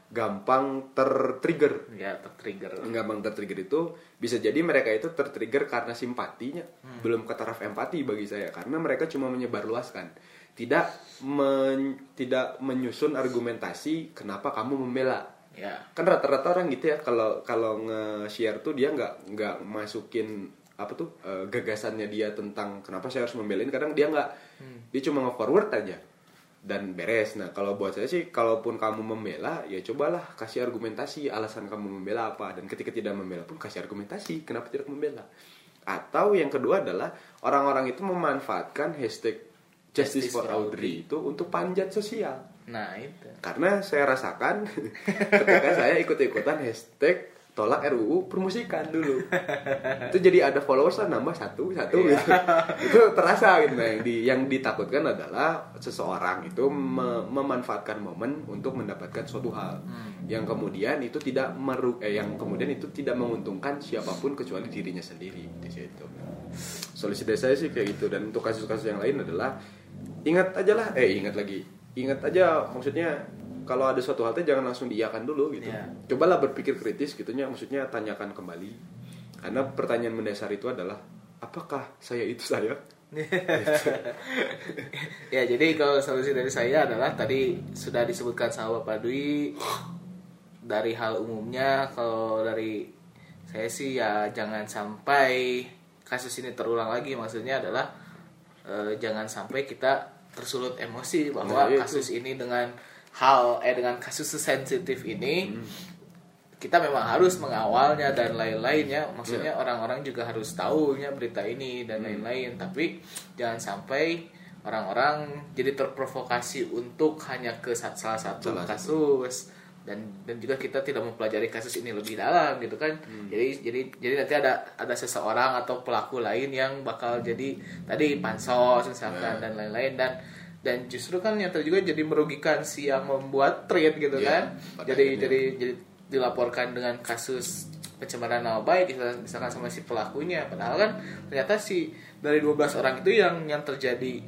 Speaker 2: gampang tertrigger
Speaker 1: ya, tertrigger.
Speaker 2: gampang tertrigger itu bisa jadi mereka itu tertrigger karena simpatinya belum ke taraf empati bagi saya karena mereka cuma menyebarluaskan tidak men- tidak menyusun argumentasi kenapa kamu membela
Speaker 1: Ya.
Speaker 2: kan rata-rata orang gitu ya kalau kalau nge-share tuh dia nggak nggak masukin apa tuh eh, gagasannya dia tentang kenapa saya harus membelain kadang dia nggak dia cuma nge-forward aja dan beres. Nah kalau buat saya sih kalaupun kamu membela ya cobalah kasih argumentasi alasan kamu membela apa. Dan ketika tidak membela pun kasih argumentasi kenapa tidak membela. Atau yang kedua adalah orang-orang itu memanfaatkan hashtag justice,
Speaker 1: Justice
Speaker 2: for
Speaker 1: for
Speaker 2: Audrey. itu untuk panjat sosial.
Speaker 1: Nah, itu.
Speaker 2: karena saya rasakan ketika saya ikut-ikutan hashtag tolak RUU permusikan dulu. Itu jadi ada followers lah nambah satu satu gitu. Itu terasa gitu nah yang, di, yang ditakutkan adalah seseorang itu me- memanfaatkan momen untuk mendapatkan suatu hal. Yang kemudian itu tidak meru eh, yang kemudian itu tidak menguntungkan siapa pun kecuali dirinya sendiri di situ. Solusi dari saya sih kayak gitu. Dan untuk kasus-kasus yang lain adalah ingat aja lah eh ingat lagi. Ingat aja maksudnya kalau ada suatu hal teh jangan langsung diiakan dulu gitu.
Speaker 1: Iya.
Speaker 2: cobalah berpikir kritis gitunya maksudnya tanyakan kembali. Karena pertanyaan mendasar itu adalah apakah saya itu saya?
Speaker 1: Ya, jadi kalau solusi dari saya adalah tadi sudah disebutkan sama Bapak Dwi dari hal umumnya kalau dari saya sih ya jangan sampai kasus ini terulang lagi. Maksudnya adalah eh, jangan sampai kita tersulut emosi bahwa
Speaker 2: Nah,
Speaker 1: kasus ini dengan hal eh dengan kasus sesensitif ini
Speaker 2: Hmm.
Speaker 1: kita memang harus mengawalnya dan lain-lainnya maksudnya
Speaker 2: Iya.
Speaker 1: orang-orang juga harus tahunya berita ini dan
Speaker 2: Hmm.
Speaker 1: lain-lain tapi jangan sampai orang-orang jadi terprovokasi untuk hanya ke sa- salah satu
Speaker 2: Salah
Speaker 1: kasus dan dan juga kita tidak mempelajari kasus ini lebih dalam gitu kan
Speaker 2: Hmm.
Speaker 1: jadi jadi jadi nanti ada ada seseorang atau pelaku lain yang bakal jadi tadi pansos misalkan
Speaker 2: Ya.
Speaker 1: dan lain-lain dan dan justru kan yang juga jadi merugikan si yang membuat tweet gitu
Speaker 2: Ya,
Speaker 1: kan. jadi
Speaker 2: akhirnya.
Speaker 1: jadi jadi dilaporkan dengan kasus pencemaran nama baik misalkan, sama si pelakunya. Padahal kan ternyata si dari 12 orang itu yang yang terjadi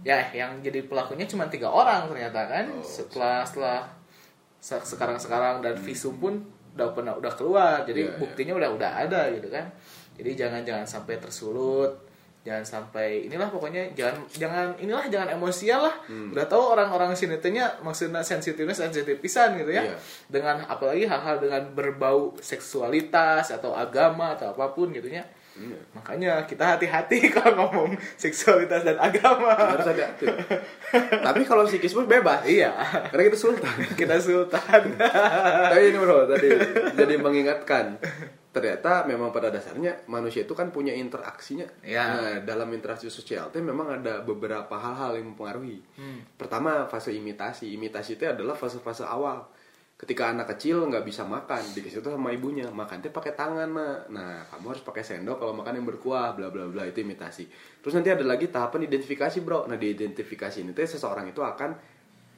Speaker 1: ya yang jadi pelakunya cuma tiga orang ternyata kan.
Speaker 2: Oh,
Speaker 1: setelah setelah se- sekarang-sekarang dan visum pun udah pernah udah keluar. Jadi
Speaker 2: Iya, iya.
Speaker 1: buktinya udah udah ada gitu kan. Jadi jangan jangan sampai tersulut jangan sampai inilah pokoknya jangan jangan inilah jangan emosial lah.
Speaker 2: Hmm.
Speaker 1: udah tahu orang-orang sini tehnya maksudnya sensitifnya sensitif pisan gitu ya.
Speaker 2: Iya.
Speaker 1: dengan apalagi hal-hal dengan berbau seksualitas atau agama atau apa pun gitu ya
Speaker 2: Iya.
Speaker 1: makanya kita hati-hati kalau ngomong seksualitas dan agama.
Speaker 2: Harus ada tuh. tapi kalau psikis pun bebas.
Speaker 1: Iya.
Speaker 2: Karena kita sultan.
Speaker 1: Kita sultan.
Speaker 2: Tapi ini bro tadi jadi mengingatkan ternyata memang pada dasarnya manusia itu kan punya interaksinya.
Speaker 1: Ya.
Speaker 2: nah dalam interaksi sosial itu memang ada beberapa hal-hal yang mempengaruhi. Pertama fase imitasi. Imitasi itu adalah fase-fase awal. Ketika anak kecil nggak bisa makan dikasih itu sama ibunya makan tuh pakai tangan nak nah kamu harus pakai sendok kalau makan yang berkuah bla bla bla itu imitasi. Terus nanti ada lagi tahapan identifikasi bro. Nah di identifikasi ini tuh seseorang itu akan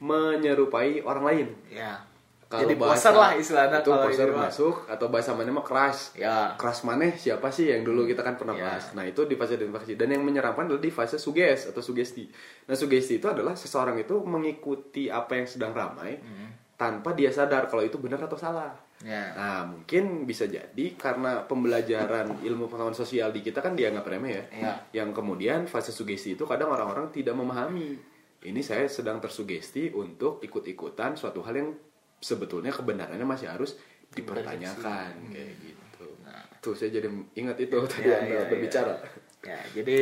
Speaker 2: menyerupai orang lain.
Speaker 1: Ya
Speaker 2: kalau
Speaker 1: jadi
Speaker 2: bahasa-
Speaker 1: poser lah istilahnya
Speaker 2: itu
Speaker 1: kalau
Speaker 2: poser
Speaker 1: ini mah.
Speaker 2: masuk atau bahasa mana mah keras.
Speaker 1: Ya.
Speaker 2: Keras maneh siapa sih yang dulu kita kan pernah
Speaker 1: Ya.
Speaker 2: bahas? Nah itu di fase identifikasi dan yang menyeramkan adalah di fase suges atau sugesti. Nah sugesti itu adalah seseorang itu mengikuti apa yang sedang ramai tanpa dia sadar kalau itu benar atau salah.
Speaker 1: Ya.
Speaker 2: Nah mungkin bisa jadi karena pembelajaran ilmu pengetahuan sosial di kita kan dianggap remeh ya.
Speaker 1: Ya.
Speaker 2: yang kemudian fase sugesti itu kadang orang-orang tidak memahami. Ini saya sedang tersugesti untuk ikut-ikutan suatu hal yang sebetulnya kebenarannya masih harus dipertanyakan kayak gitu. Nah, tuh saya jadi ingat itu tadi
Speaker 1: Ya,
Speaker 2: anda
Speaker 1: ya,
Speaker 2: berbicara.
Speaker 1: ya jadi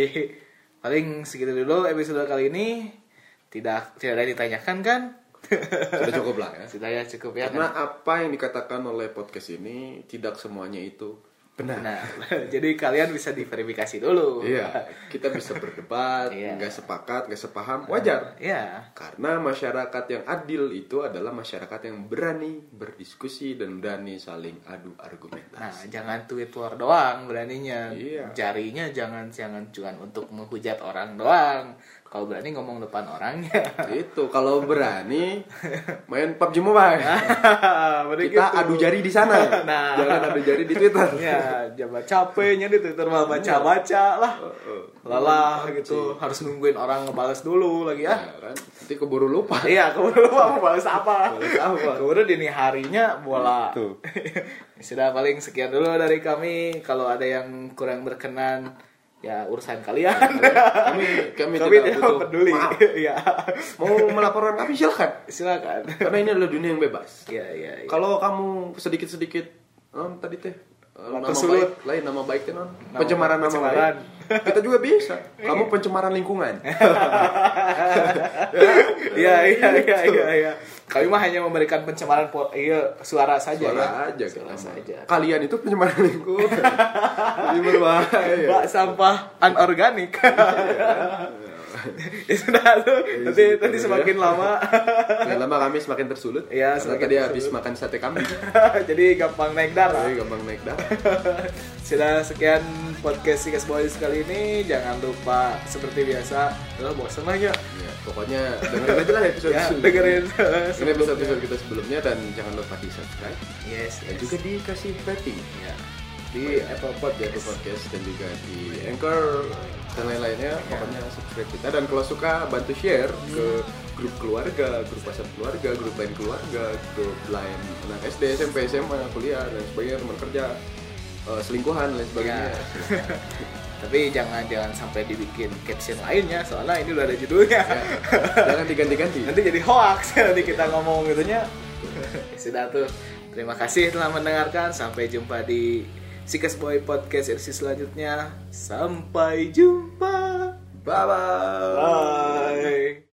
Speaker 1: paling segitu dulu episode kali ini tidak tidak ada yang ditanyakan kan
Speaker 2: Sudah cukup lah ya.
Speaker 1: sudah ya cukup ya
Speaker 2: Karena apa yang dikatakan oleh podcast ini tidak semuanya itu benar.
Speaker 1: Nah, jadi kalian bisa diverifikasi dulu.
Speaker 2: Iya, kita bisa berdebat,
Speaker 1: Iya.
Speaker 2: nggak sepakat, nggak sepaham, wajar.
Speaker 1: Iya.
Speaker 2: Karena masyarakat yang adil itu adalah masyarakat yang berani berdiskusi dan berani saling adu
Speaker 1: Nah,
Speaker 2: argumentasi.
Speaker 1: jangan tweet war doang beraninya.
Speaker 2: Iya.
Speaker 1: Jarinya jangan jangan cuma untuk menghujat orang doang. Kalau berani ngomong depan orangnya.
Speaker 2: itu kalau berani main PUBG Mobile. Kita
Speaker 1: gitu.
Speaker 2: adu jari di sana.
Speaker 1: Nah.
Speaker 2: Jangan adu jari di Twitter.
Speaker 1: Ya, jangan capeknya di Twitter mah baca-baca lah.
Speaker 2: Heeh.
Speaker 1: Lelah gitu, harus nungguin orang ngebales dulu lagi ya.
Speaker 2: Ya kan? Nanti keburu lupa.
Speaker 1: Iya, keburu lupa mau balas apa.
Speaker 2: Balas apa.
Speaker 1: Keburu dini harinya bola.
Speaker 2: Tuh.
Speaker 1: Sudah paling sekian dulu dari kami. Kalau ada yang kurang berkenan, ya urusan kalian.
Speaker 2: Kami kami,
Speaker 1: kami
Speaker 2: tidak
Speaker 1: tidak
Speaker 2: butuh
Speaker 1: peduli.
Speaker 2: maaf.
Speaker 1: Iya.
Speaker 2: Mau melaporkan kami silakan.
Speaker 1: Silakan.
Speaker 2: Karena ini adalah dunia yang bebas.
Speaker 1: Iya, iya, iya.
Speaker 2: Kalau kamu sedikit-sedikit non tadi teh eh, nama
Speaker 1: Tersulut.
Speaker 2: baik lain nama baik non
Speaker 1: Nama
Speaker 2: pencemaran nama
Speaker 1: pencemaran.
Speaker 2: baik kita juga bisa kamu pencemaran lingkungan
Speaker 1: Iya, iya, iya, iya, iya. Kami mah hanya memberikan pencemaran po- iya, suara saja
Speaker 2: suara
Speaker 1: ya.
Speaker 2: aja
Speaker 1: Suara
Speaker 2: kita mah.
Speaker 1: saja.
Speaker 2: kalian itu pencemaran lingkungan lebih berbahaya
Speaker 1: Mbak sampah anorganik. ya sudah tuh. Nanti nanti
Speaker 2: ya.
Speaker 1: semakin lama.
Speaker 2: Makin lama kami semakin tersulut
Speaker 1: Iya,
Speaker 2: karena
Speaker 1: semakin
Speaker 2: tadi
Speaker 1: tersulut.
Speaker 2: habis makan sate kambing
Speaker 1: Jadi gampang naik darah.
Speaker 2: jadi gampang naik darah
Speaker 1: Sudah sekian podcast Sikas Boys kali ini. Jangan lupa seperti biasa, udah bosan aja.
Speaker 2: ya, pokoknya dengerin aja lah episode
Speaker 1: Ya, dengerin.
Speaker 2: ini episode episode kita sebelumnya dan jangan lupa di subscribe
Speaker 1: Yes,
Speaker 2: dan
Speaker 1: yes.
Speaker 2: juga dikasih rating
Speaker 1: ya. di Apple
Speaker 2: di
Speaker 1: Podcast.
Speaker 2: Apple Podcast dan juga di Anchor dan lain-lainnya pokoknya subscribe kita dan kalau suka bantu share ke grup keluarga, grup WhatsApp keluarga, grup lain keluarga, grup lain anak SD, SMP, SMA, kuliah dan sebagainya teman kerja eh, selingkuhan dan sebagainya.
Speaker 1: Ya. Tapi jangan jangan sampai dibikin caption lainnya, soalnya ini udah ada judulnya.
Speaker 2: Ya, Jangan diganti-ganti.
Speaker 1: Nanti jadi hoax nanti kita ngomong gitunya. Sudah tuh. Terima kasih telah mendengarkan. Sampai jumpa di Sikas Boy Podcast edisi selanjutnya. Sampai jumpa.
Speaker 2: Bye bye.
Speaker 1: Bye.